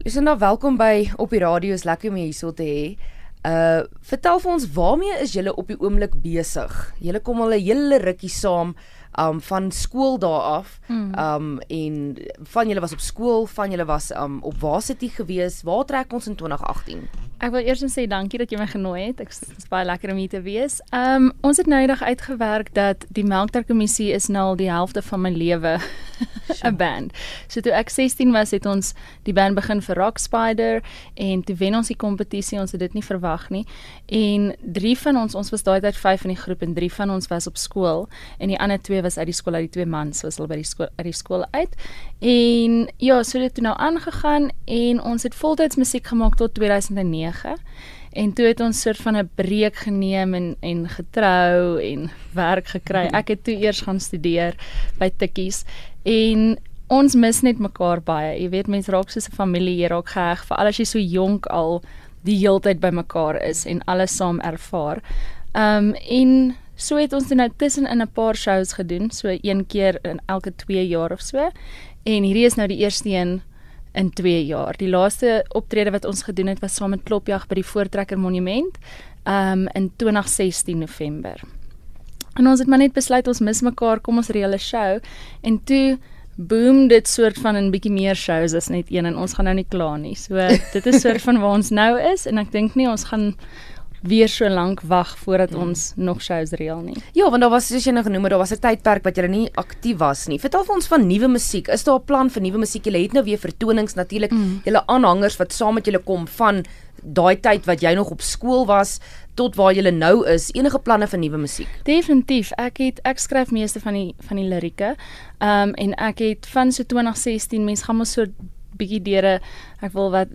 Lucinda, welkom by op die radio. Is lekker om jou hierso te hê. Uh vertel vir ons waarmee is julle op die oomblik besig? Julle kom al 'n hele rukkie saam um van skool daar af. Hmm. Um en van julle was op skool, van julle was um op Varsity gewees. Waar trek ons in 2018? Ek wil eers net sê dankie dat jy my genooi het. Ek is baie lekker om hier te wees. Um ons het nou eendag uitgewerk dat die Melkter kommissie is nou al die helfte van my lewe 'n band. So toe ek 16 was, het ons die band begin vir Rock Spider en toe wen ons die kompetisie. Ons het dit nie verwag nie. En drie van ons, ons was daai tyd 5 in die groep en drie van ons was op skool en die ander twee was uit die skool uit die twee mans was al by die skool uit die skool uit. En ja, so het dit nou aangegaan en ons het voltyds musiek gemaak tot 2009 9 en toe het ons soort van 'n breek geneem en en getrou en werk gekry. Ek het toe eers gaan studeer by Tikkies en ons mis net mekaar baie. Jy weet mense raak soos 'n familie, jy raak geheg vir al as jy so jonk al die heeltyd by mekaar is en alles saam ervaar. Um en so het ons nou tussen in 'n paar shows gedoen, so een keer in elke 2 jaar of so. En hierdie is nou die eerste een in 2 jaar. Die laaste optrede wat ons gedoen het was saam met Klopjag by die Voortrekker Monument um in 2016 November. En ons het maar net besluit ons mis mekaar, kom ons reële show en toe boom dit soort van 'n bietjie meer shows as net een en ons gaan nou nie kla nie. So dit is soort van waar ons nou is en ek dink nie ons gaan weer so lank wag voordat mm. ons nog shows reël nie. Ja, want daar was soos jy nou genoem het, daar was 'n tydperk wat jy nie aktief was nie. Vertel vir ons van nuwe musiek. Is daar 'n plan vir nuwe musiek? Jy het nou weer vertonings natuurlik. Mm. Julle aanhangers wat saam met julle kom van daai tyd wat jy nog op skool was tot waar jy nou is. Enige planne vir nuwe musiek? Definitief. Ek het ek skryf meeste van die van die lirieke. Ehm um, en ek het van so 2016 mense gaan mos so bietjie deure ek wil wat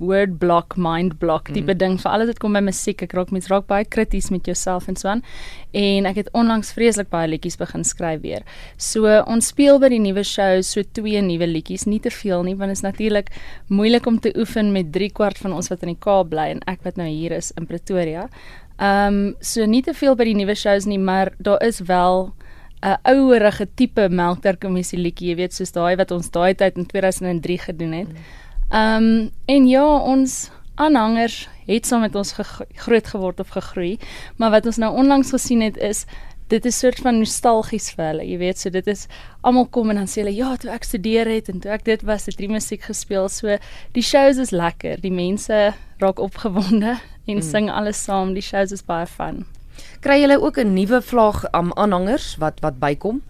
word block, mind block tipe mm. ding vir alles wat kom by musiek. Ek raak mens raak baie krities met jouself en so aan. En ek het onlangs vreeslik baie liedjies begin skryf weer. So ons speel by die nuwe show so twee nuwe liedjies, nie te veel nie want dit is natuurlik moeilik om te oefen met 3 kwart van ons wat in die Kaap bly en ek wat nou hier is in Pretoria. Ehm um, so nie te veel by die nuwe shows nie, maar daar is wel 'n ouerige tipe Melkter kommissie liedjie, jy weet soos daai wat ons daai tyd in 2003 gedoen het. Mm. Ehm um, en ja, ons aanhangers het saam met ons groot geword of gegroei, maar wat ons nou onlangs gesien het is dit is soort van nostalgies vir hulle. Jy weet, so dit is almal kom en dan sê hulle ja, toe ek studeer het en toe ek dit was, het die musiek gespeel. So die shows is lekker. Die mense raak opgewonde en mm. sing alles saam. Die shows is baie fun. Kry julle ook 'n nuwe vlaag aan um, aanhangers wat wat bykom?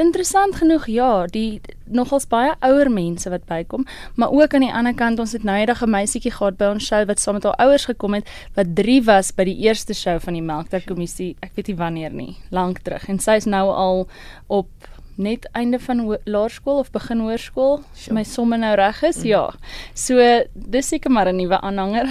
Interessant genoeg ja, die nogals baie ouer mense wat bykom, maar ook aan die ander kant ons het nou eendag 'n meisietjie gehad by ons show wat saam met haar ouers gekom het wat 3 was by die eerste show van die Melkter kommissie. Ek weet nie wanneer nie, lank terug en sy is nou al op net einde van laerskool of begin hoërskool. Sure. My somme nou reg is. Mm. Ja. So dis seker maar 'n nuwe aanhanger.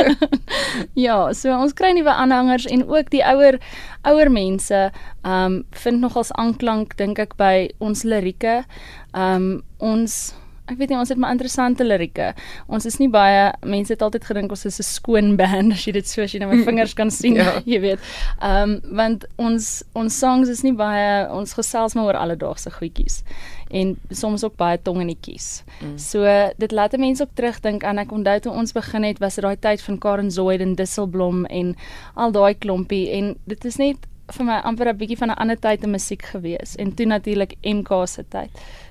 ja, so ons kry nuwe aanhangers en ook die ouer ouer mense um vind nogals aanklank dink ek by ons lirieke. Um ons ek weet nie ons het maar interessante lirieke. Ons is nie baie mense het altyd gedink ons is 'n skoon band as jy dit so as jy nou my vingers kan sien, ja. jy weet. Ehm um, want ons ons songs is nie baie ons gesels maar oor alledaagse goedjies en soms ook baie tongenetjies. Mm. So dit laat mense ook terugdink aan ek onthou toe ons begin het was dit daai tyd van Karen Zoid en Disselblom en al daai klompie en dit is net vir my amper 'n bietjie van 'n ander tyd in musiek gewees en toe natuurlik MK se tyd.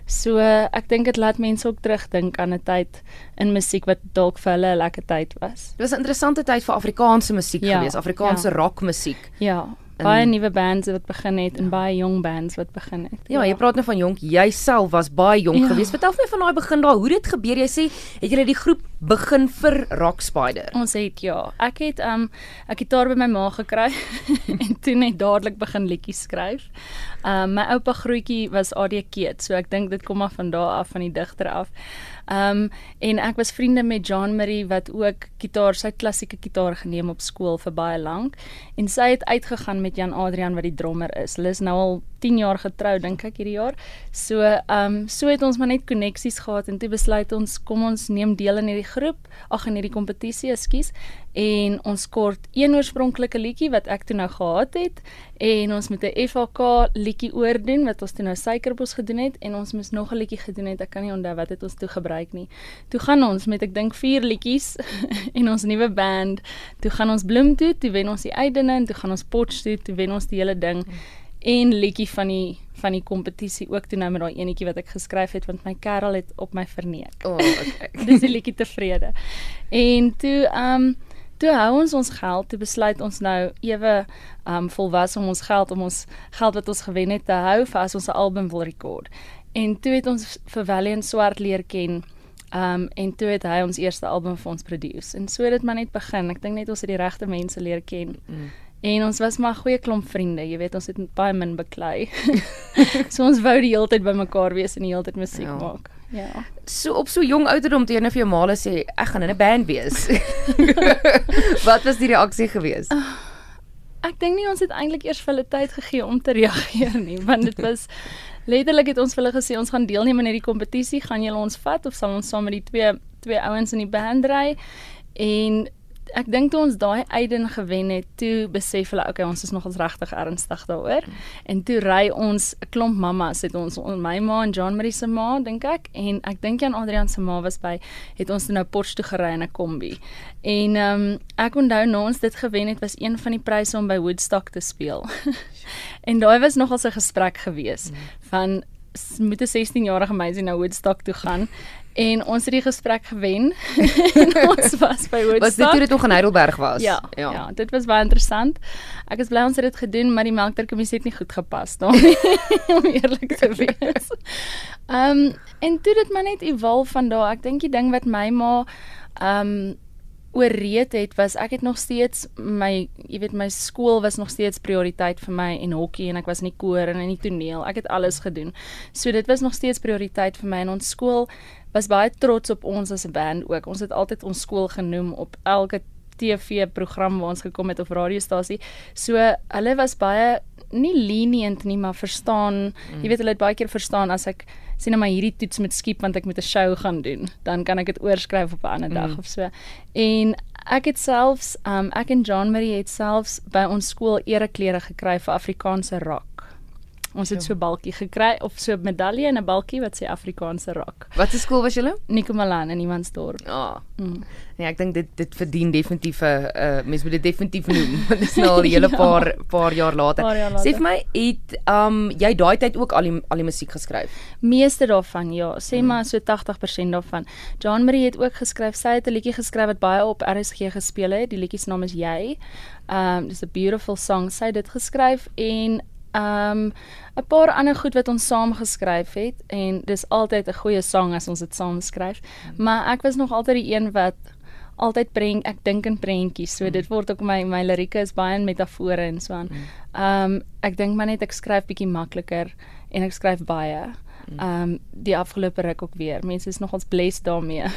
So ek dink dit laat mense ook terugdink aan 'n tyd in musiek wat dalk vir hulle 'n lekker tyd was. Dit was 'n interessante tyd vir Afrikaanse musiek ja, gewees, Afrikaanse ja. rockmusiek. Ja baie nuwe bands wat begin het en ja. baie jong bands wat begin het. Ja, ja, jy praat nou van jonk. Jouself was baie jonk ja. geweest. Vertel my van daai begin daar. Hoe dit gebeur? Jy sê het jy die groep begin vir Rock Spider? Ons het ja. Ek het um ek het daar by my ma gekry en toe net dadelik begin liedjies skryf. Um my oupa grootjie was AD Keet, so ek dink dit kom maar van daar af van die digter af. Um en ek was vriende met John Marie wat ook gitaar, sy klassieke gitaar geneem op skool vir baie lank en sy het uitgegaan met Jan Adrian wat die drummer is. Hulle is nou al 10 jaar getrou dink ek hierdie jaar. So ehm um, so het ons maar net koneksies gehad en toe besluit ons kom ons neem deel in hierdie groep, ag in hierdie kompetisie, ekskuus. En ons kort een oorspronklike liedjie wat ek toe nou gehad het en ons moet 'n FHK liedjie oordoen wat ons toe nou suikerbos gedoen het en ons moes nog 'n liedjie gedoen het. Ek kan nie onthou wat het ons toe gebruik nie. Toe gaan ons met ek dink 4 liedjies en ons nuwe band. Toe gaan ons Bloem toe, toe wen ons die uitdinne en toe gaan ons Potch toe, toe wen ons die hele ding. En liedjie van die van die kompetisie ook toe nou met daai enetjie wat ek geskryf het want my kerel het op my verneek. O, oh, okay. Dis die liedjie tevrede. En toe ehm um, toe hou ons ons geld, toe besluit ons nou ewe um volwasse om ons geld om ons geld wat ons gewen het te hou vir as ons 'n album wil rekord. En toe het ons vir Valiant Swart leer ken. Um en toe het hy ons eerste album vir ons produce. En so het dit maar net begin. Ek dink net ons het die regte mense leer ken. Mm. En ons was maar goeie klomp vriende. Jy weet ons het baie min beklei. so ons wou die hele tyd bymekaar wees en die hele tyd musiek ja. maak. Ja. So op so jong ouderdom toe jy nou vir jou maale sê ek gaan in 'n band wees. Wat was die reaksie gewees? Uh, ek dink nie ons het eintlik eers vir hulle tyd gegee om te reageer nie, want dit was letterlik het ons vir hulle gesê ons gaan deelneem aan hierdie kompetisie, gaan julle ons vat of sal ons saam met die twee twee ouens in die band ry? En ek dink toe ons daai eiden gewen het, toe besef hulle okay, ons is nogals regtig ernstig daaroor. En toe ry ons 'n klomp mammas, het ons my ma en John Marie se ma, dink ek, en ek dink Jan Adrian se ma was by, het ons nou Potch toe gery in 'n kombi. En ehm um, ek onthou nou ons dit gewen het, was een van die pryse om by Woodstock te speel. en daai was nogals 'n gesprek gewees mm. van moet 'n 16-jarige meisie na Woodstock toe gaan en ons het die gesprek gewen en ons was by Woodstock. Was dit toe dit nog in Heidelberg was? Ja, ja. Ja, dit was baie interessant. Ek is bly ons het dit gedoen, maar die melkterkommissie het nie goed gepas daarmee om eerlik te wees. Ehm um, en toe dit maar net evolve van daar. Ek dink die ding wat my ma ehm um, ooreed het was ek het nog steeds my jy weet my skool was nog steeds prioriteit vir my en hokkie en ek was in die koor en in die toneel. Ek het alles gedoen. So dit was nog steeds prioriteit vir my en ons skool was baie trots op ons as 'n band ook. Ons het altyd ons skool genoem op elke TV program waar ons gekom het of radiostasie so hulle was baie nie lenient nie maar verstaan mm. jy weet hulle het baie keer verstaan as ek sien nou maar hierdie toets met skiep want ek moet 'n show gaan doen, dan kan ek dit oorskryf op 'n ander dag mm. of so. En ek het selfs um ek en John Marie het selfs by ons skool ereklere gekry vir Afrikaanse rock. Ons het so 'n balkie gekry of so 'n medalje en 'n balkie wat sê Afrikaanse rock. Wat se skool was julle? Nikomalan in Imansdorp. Ja. Oh. Mm. Nee, ek dink dit dit verdien definitief 'n uh, mens moet dit definitief noem. Dit is nou al 'n hele ja. paar paar jaar later. later. Sê vir my, het um jy daai tyd ook al die al die musiek geskryf? Meeste daarvan, ja. Sê mm. maar so 80% daarvan. Jean Marie het ook geskryf. Sy het 'n liedjie geskryf wat baie op RSG gespeel het. Die liedjie se naam is Jy. Um dis 'n beautiful song. Sy het dit geskryf en um 'n paar ander goed wat ons saam geskryf het en dis altyd 'n goeie sang as ons dit saam skryf. Mm. Maar ek was nog altyd die een wat altyd bring ek dink in prentjies. So mm. dit word ook my my lirieke is baie in metafore en so aan. Mm. Um ek dink maar net ek skryf bietjie makliker en ek skryf baie. Ehm um, die afgelope ruk ook weer. Mense is nogals blessed daarmee.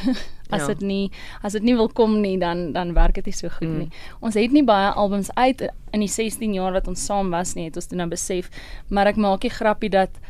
as dit ja. nie as dit nie wil kom nie, dan dan werk dit nie so goed mm. nie. Ons het nie baie albums uit in die 16 jaar wat ons saam was nie, het ons toe nou besef, maar ek maak die grappie dat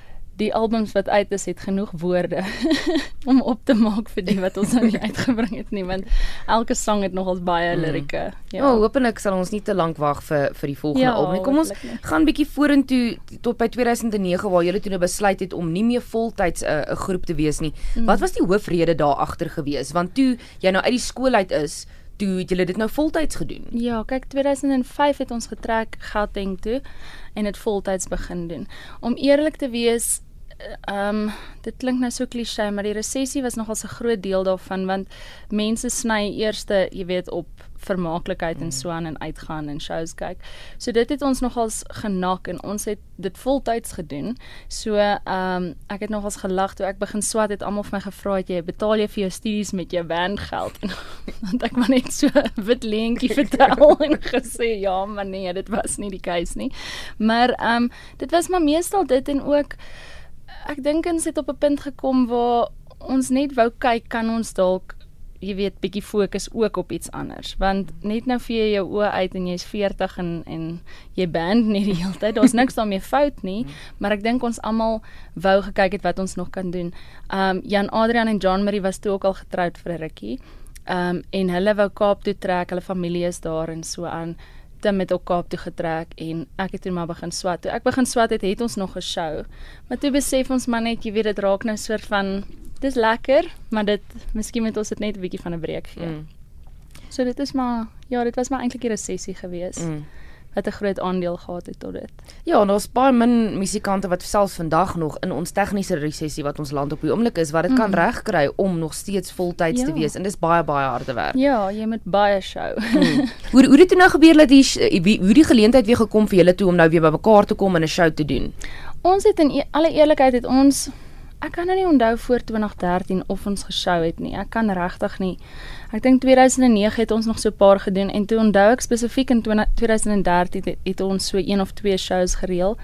die albums wat uit is het genoeg woorde om op te maak vir die wat ons nou nie uitgebring het nie want elke sang het nogals baie mm. lirieke. Ja. Oh, hopelik sal ons nie te lank wag vir vir die volgende ja, album nie. Kom ons nie. gaan bietjie vorentoe tot by 2009 waar julle toe nou besluit het om nie meer voltyds 'n uh, 'n groep te wees nie. Mm. Wat was die hoofrede daar agter gewees? Want toe jy nou uit die skool uit is, toe het julle dit nou voltyds gedoen. Ja, kyk 2005 het ons getrek Gauteng toe en dit voltyds begin doen. Om eerlik te wees, ehm um, dit klink nou so klise, maar die resessie was nogal 'n groot deel daarvan want mense sny eerste, jy weet, op vermaaklikheid mm. en so aan en uitgaan en shows kyk. So dit het ons nogals genak en ons het dit voltyds gedoen. So ehm um, ek het nogals gelag toe ek begin swat het almal vir my gevra het jy betaal jy vir jou studies met jou bandgeld en want ek maar net so wit leentjie vertel en gesê ja, maar nee, dit was nie die case nie. Maar ehm um, dit was maar meestal dit en ook ek dink ons het op 'n punt gekom waar ons net wou kyk kan ons dalk jy weet bietjie fokus ook op iets anders want net nou vee jy jou oë uit en jy's 40 en en jy band nie die hele tyd daar's niks daarmee fout nie maar ek dink ons almal wou gekyk het wat ons nog kan doen. Um Jan Adrian en John Marie was toe ook al getroud vir 'n rukkie. Um en hulle wou Kaap toe trek, hulle familie is daar en so aan te met op Kaap toe getrek en ek het toe maar begin swat. Toe ek begin swat het, het ons nog 'n show. Maar toe besef ons maar net jy weet dit raak nou soort van dis lekker, maar dit miskien moet ons dit net 'n bietjie van 'n breek gee. Mm. So dit is maar ja, dit was maar eintlik 'n resessie geweest. Mm wat 'n groot aandeel gehad het tot dit. Ja, en daar's baie min musikante wat selfs vandag nog in ons tegniese resessie wat ons land op die oomblik is, wat dit mm. kan regkry om nog steeds voltyds ja. te wees en dis baie baie harde werk. Ja, jy moet baie show. mm. Hoe hoe het dit nou gebeur dat die hoe die geleentheid weer gekom vir julle toe om nou weer bymekaar te kom en 'n show te doen? Ons het in e alle eerlikheid het ons ek kan nou nie onthou voor 2013 of ons geshow het nie. Ek kan regtig nie. Ek dink 2009 het ons nog so 'n paar gedoen en toe onthou ek spesifiek in 2013 het, het ons so een of twee shows gereël.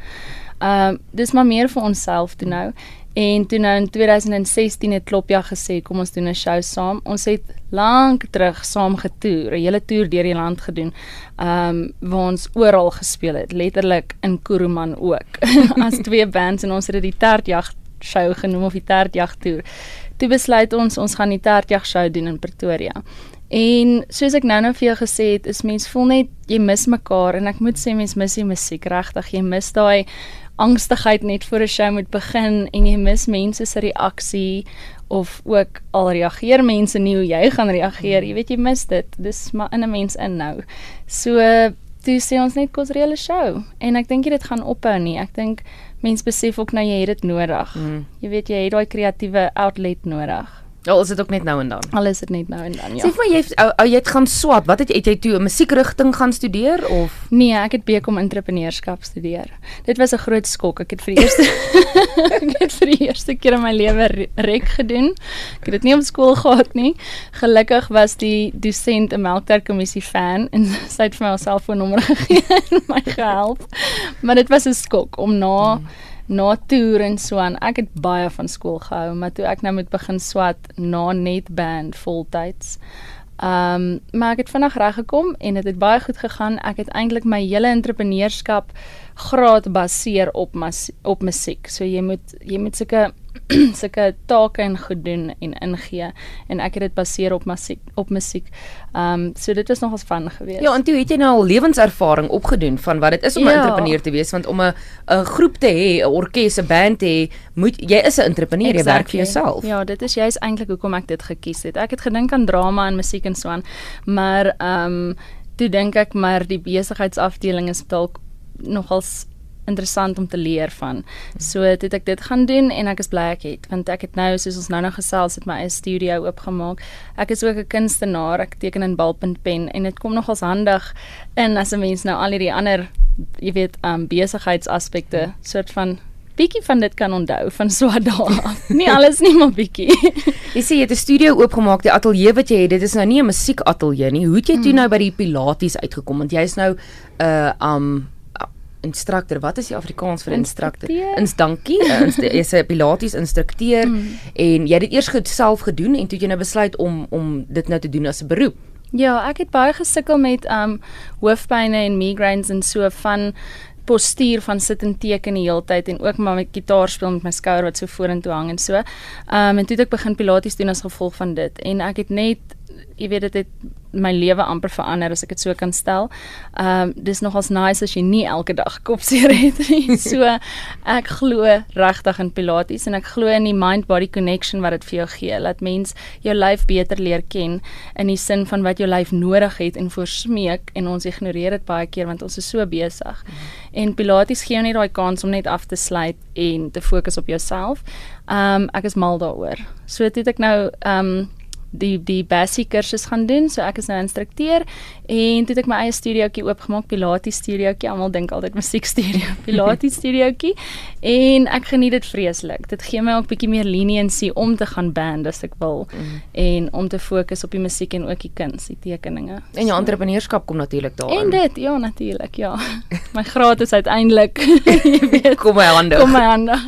Ehm uh, dis maar meer vir onsself toe nou. En toe nou in 2016 het Klopja gesê kom ons doen 'n show saam. Ons het lank terug saam getoer, 'n hele toer deur die land gedoen. Ehm um, waar ons oral gespeel het, letterlik in Kuruman ook. As twee bands en ons het dit die Tertjag show genoem of die Tertjag toer. Toe besluit ons ons gaan die Tertjag show doen in Pretoria. En soos ek nou-nou vir jou gesê het, is mens voel net jy mis mekaar en ek moet sê mens mis die musiek regtig. Jy mis daai angstigheid net voor 'n show moet begin en jy mis mense se reaksie of ook al reageer mense nie hoe jy gaan reageer. Jy weet jy mis dit. Dis maar in 'n mens in nou. So toe sê ons net kos reële show en ek dink dit gaan ophou nie. Ek dink mense besef ook nou jy het dit nodig. Mm. Jy weet jy het daai kreatiewe outlet nodig. Ja, al is dit ook net nou en dan. Al is dit net nou en dan, ja. Sê vir my jy ou oh, jy het gaan swat. Wat het het jy toe 'n musiekrigting gaan studeer of Nee, ek het bekom entrepreneurskap studeer. Dit was 'n groot skok. Ek het vir die eerste ek het vir die eerste keer in my lewe rek gedoen. Ek het dit nie op skool gehad nie. Gelukkig was die dosent 'n melkterkommissie fan en sy het vir my haar selfoonnommer gegee en my gehelp. Maar dit was 'n skok om na hmm na toer en so aan. Ek het baie van skool gehou, maar toe ek nou moet begin swat na net band voltyds. Ehm, um, maar ek het vinnig reg gekom en dit het, het baie goed gegaan. Ek het eintlik my hele entrepreneurskap graad baseer op mas, op musiek. So jy moet jy moet sulke sulke take en goed doen en ingee en ek het dit baseer op musiek op musiek. Ehm um, so dit was nogals van gewees. Ja, en toe het jy nou al lewenservaring opgedoen van wat dit is om 'n ja. entrepreneur te wees want om 'n 'n groep te hê, 'n orkes, 'n band te hê, moet jy is 'n entrepreneur, exactly. jy werk vir jouself. Ja, dit is juist eintlik hoekom ek dit gekies het. Ek het gedink aan drama en musiek en so aan, maar ehm um, toe dink ek maar die besigheidsafdeling is dalk nogals interessant om te leer van. So het ek dit gaan doen en ek is bly ek het want ek het nou soos ons nou nog gesels het my eie studio oopgemaak. Ek is ook 'n kunstenaar. Ek teken in balpunt pen en dit kom nogals handig in as 'n mens nou al hierdie ander jy weet um besigheidsaspekte soort van bietjie van dit kan onthou van so dae. nie alles nie maar bietjie. jy sê jy het 'n studio oopgemaak, die ateljee wat jy het, dit is nou nie 'n musiekateljee nie. Hoe het jy toe hmm. nou by die Pilates uitgekom want jy's nou 'n uh, um instrukteur. Wat is die Afrikaans vir instrukteur? Ins dankie. Jy's 'n Pilates instrukteur mm. en jy het dit eers goed self gedoen en toe jy nou besluit om om dit nou te doen as 'n beroep. Ja, ek het baie gesukkel met um hoofpynne en migraines en so van postuur van sit en teken die hele tyd en ook maar met gitaar speel met my skouer wat so vorentoe hang en so. Um en toe het ek begin pilates doen as gevolg van dit en ek het net jy weet dit het my lewe amper verander as ek dit so kan stel. Ehm um, dis nogals nice as jy nie elke dag kopseer het nie. So ek glo regtig in pilates en ek glo in die mind body connection wat dit vir jou gee. Laat mens jou lyf beter leer ken in die sin van wat jou lyf nodig het en voorsmeek en ons ignoreer dit baie keer want ons is so besig. Mm. En pilates gee jou net daai kans om net af te sluit en te fokus op jouself. Ehm um, ek is mal daaroor. So dit het ek nou ehm um, die die basiese kursus gaan doen. So ek is nou instrukteur en toe het ek my eie studiootjie oopgemaak, Pilates studiootjie. Almal dink altyd musiek studio, Pilates studiootjie. En ek geniet dit vreeslik. Dit gee my ook bietjie meer leniency om te gaan band as ek wil mm. en om te fokus op die musiek en ook die kuns, die tekeninge. En jou so. entrepreneurskap kom natuurlik daarin. En dit, ja natuurlik, ja. my graad is uiteindelik, jy weet, kom my hande. Kom my hande.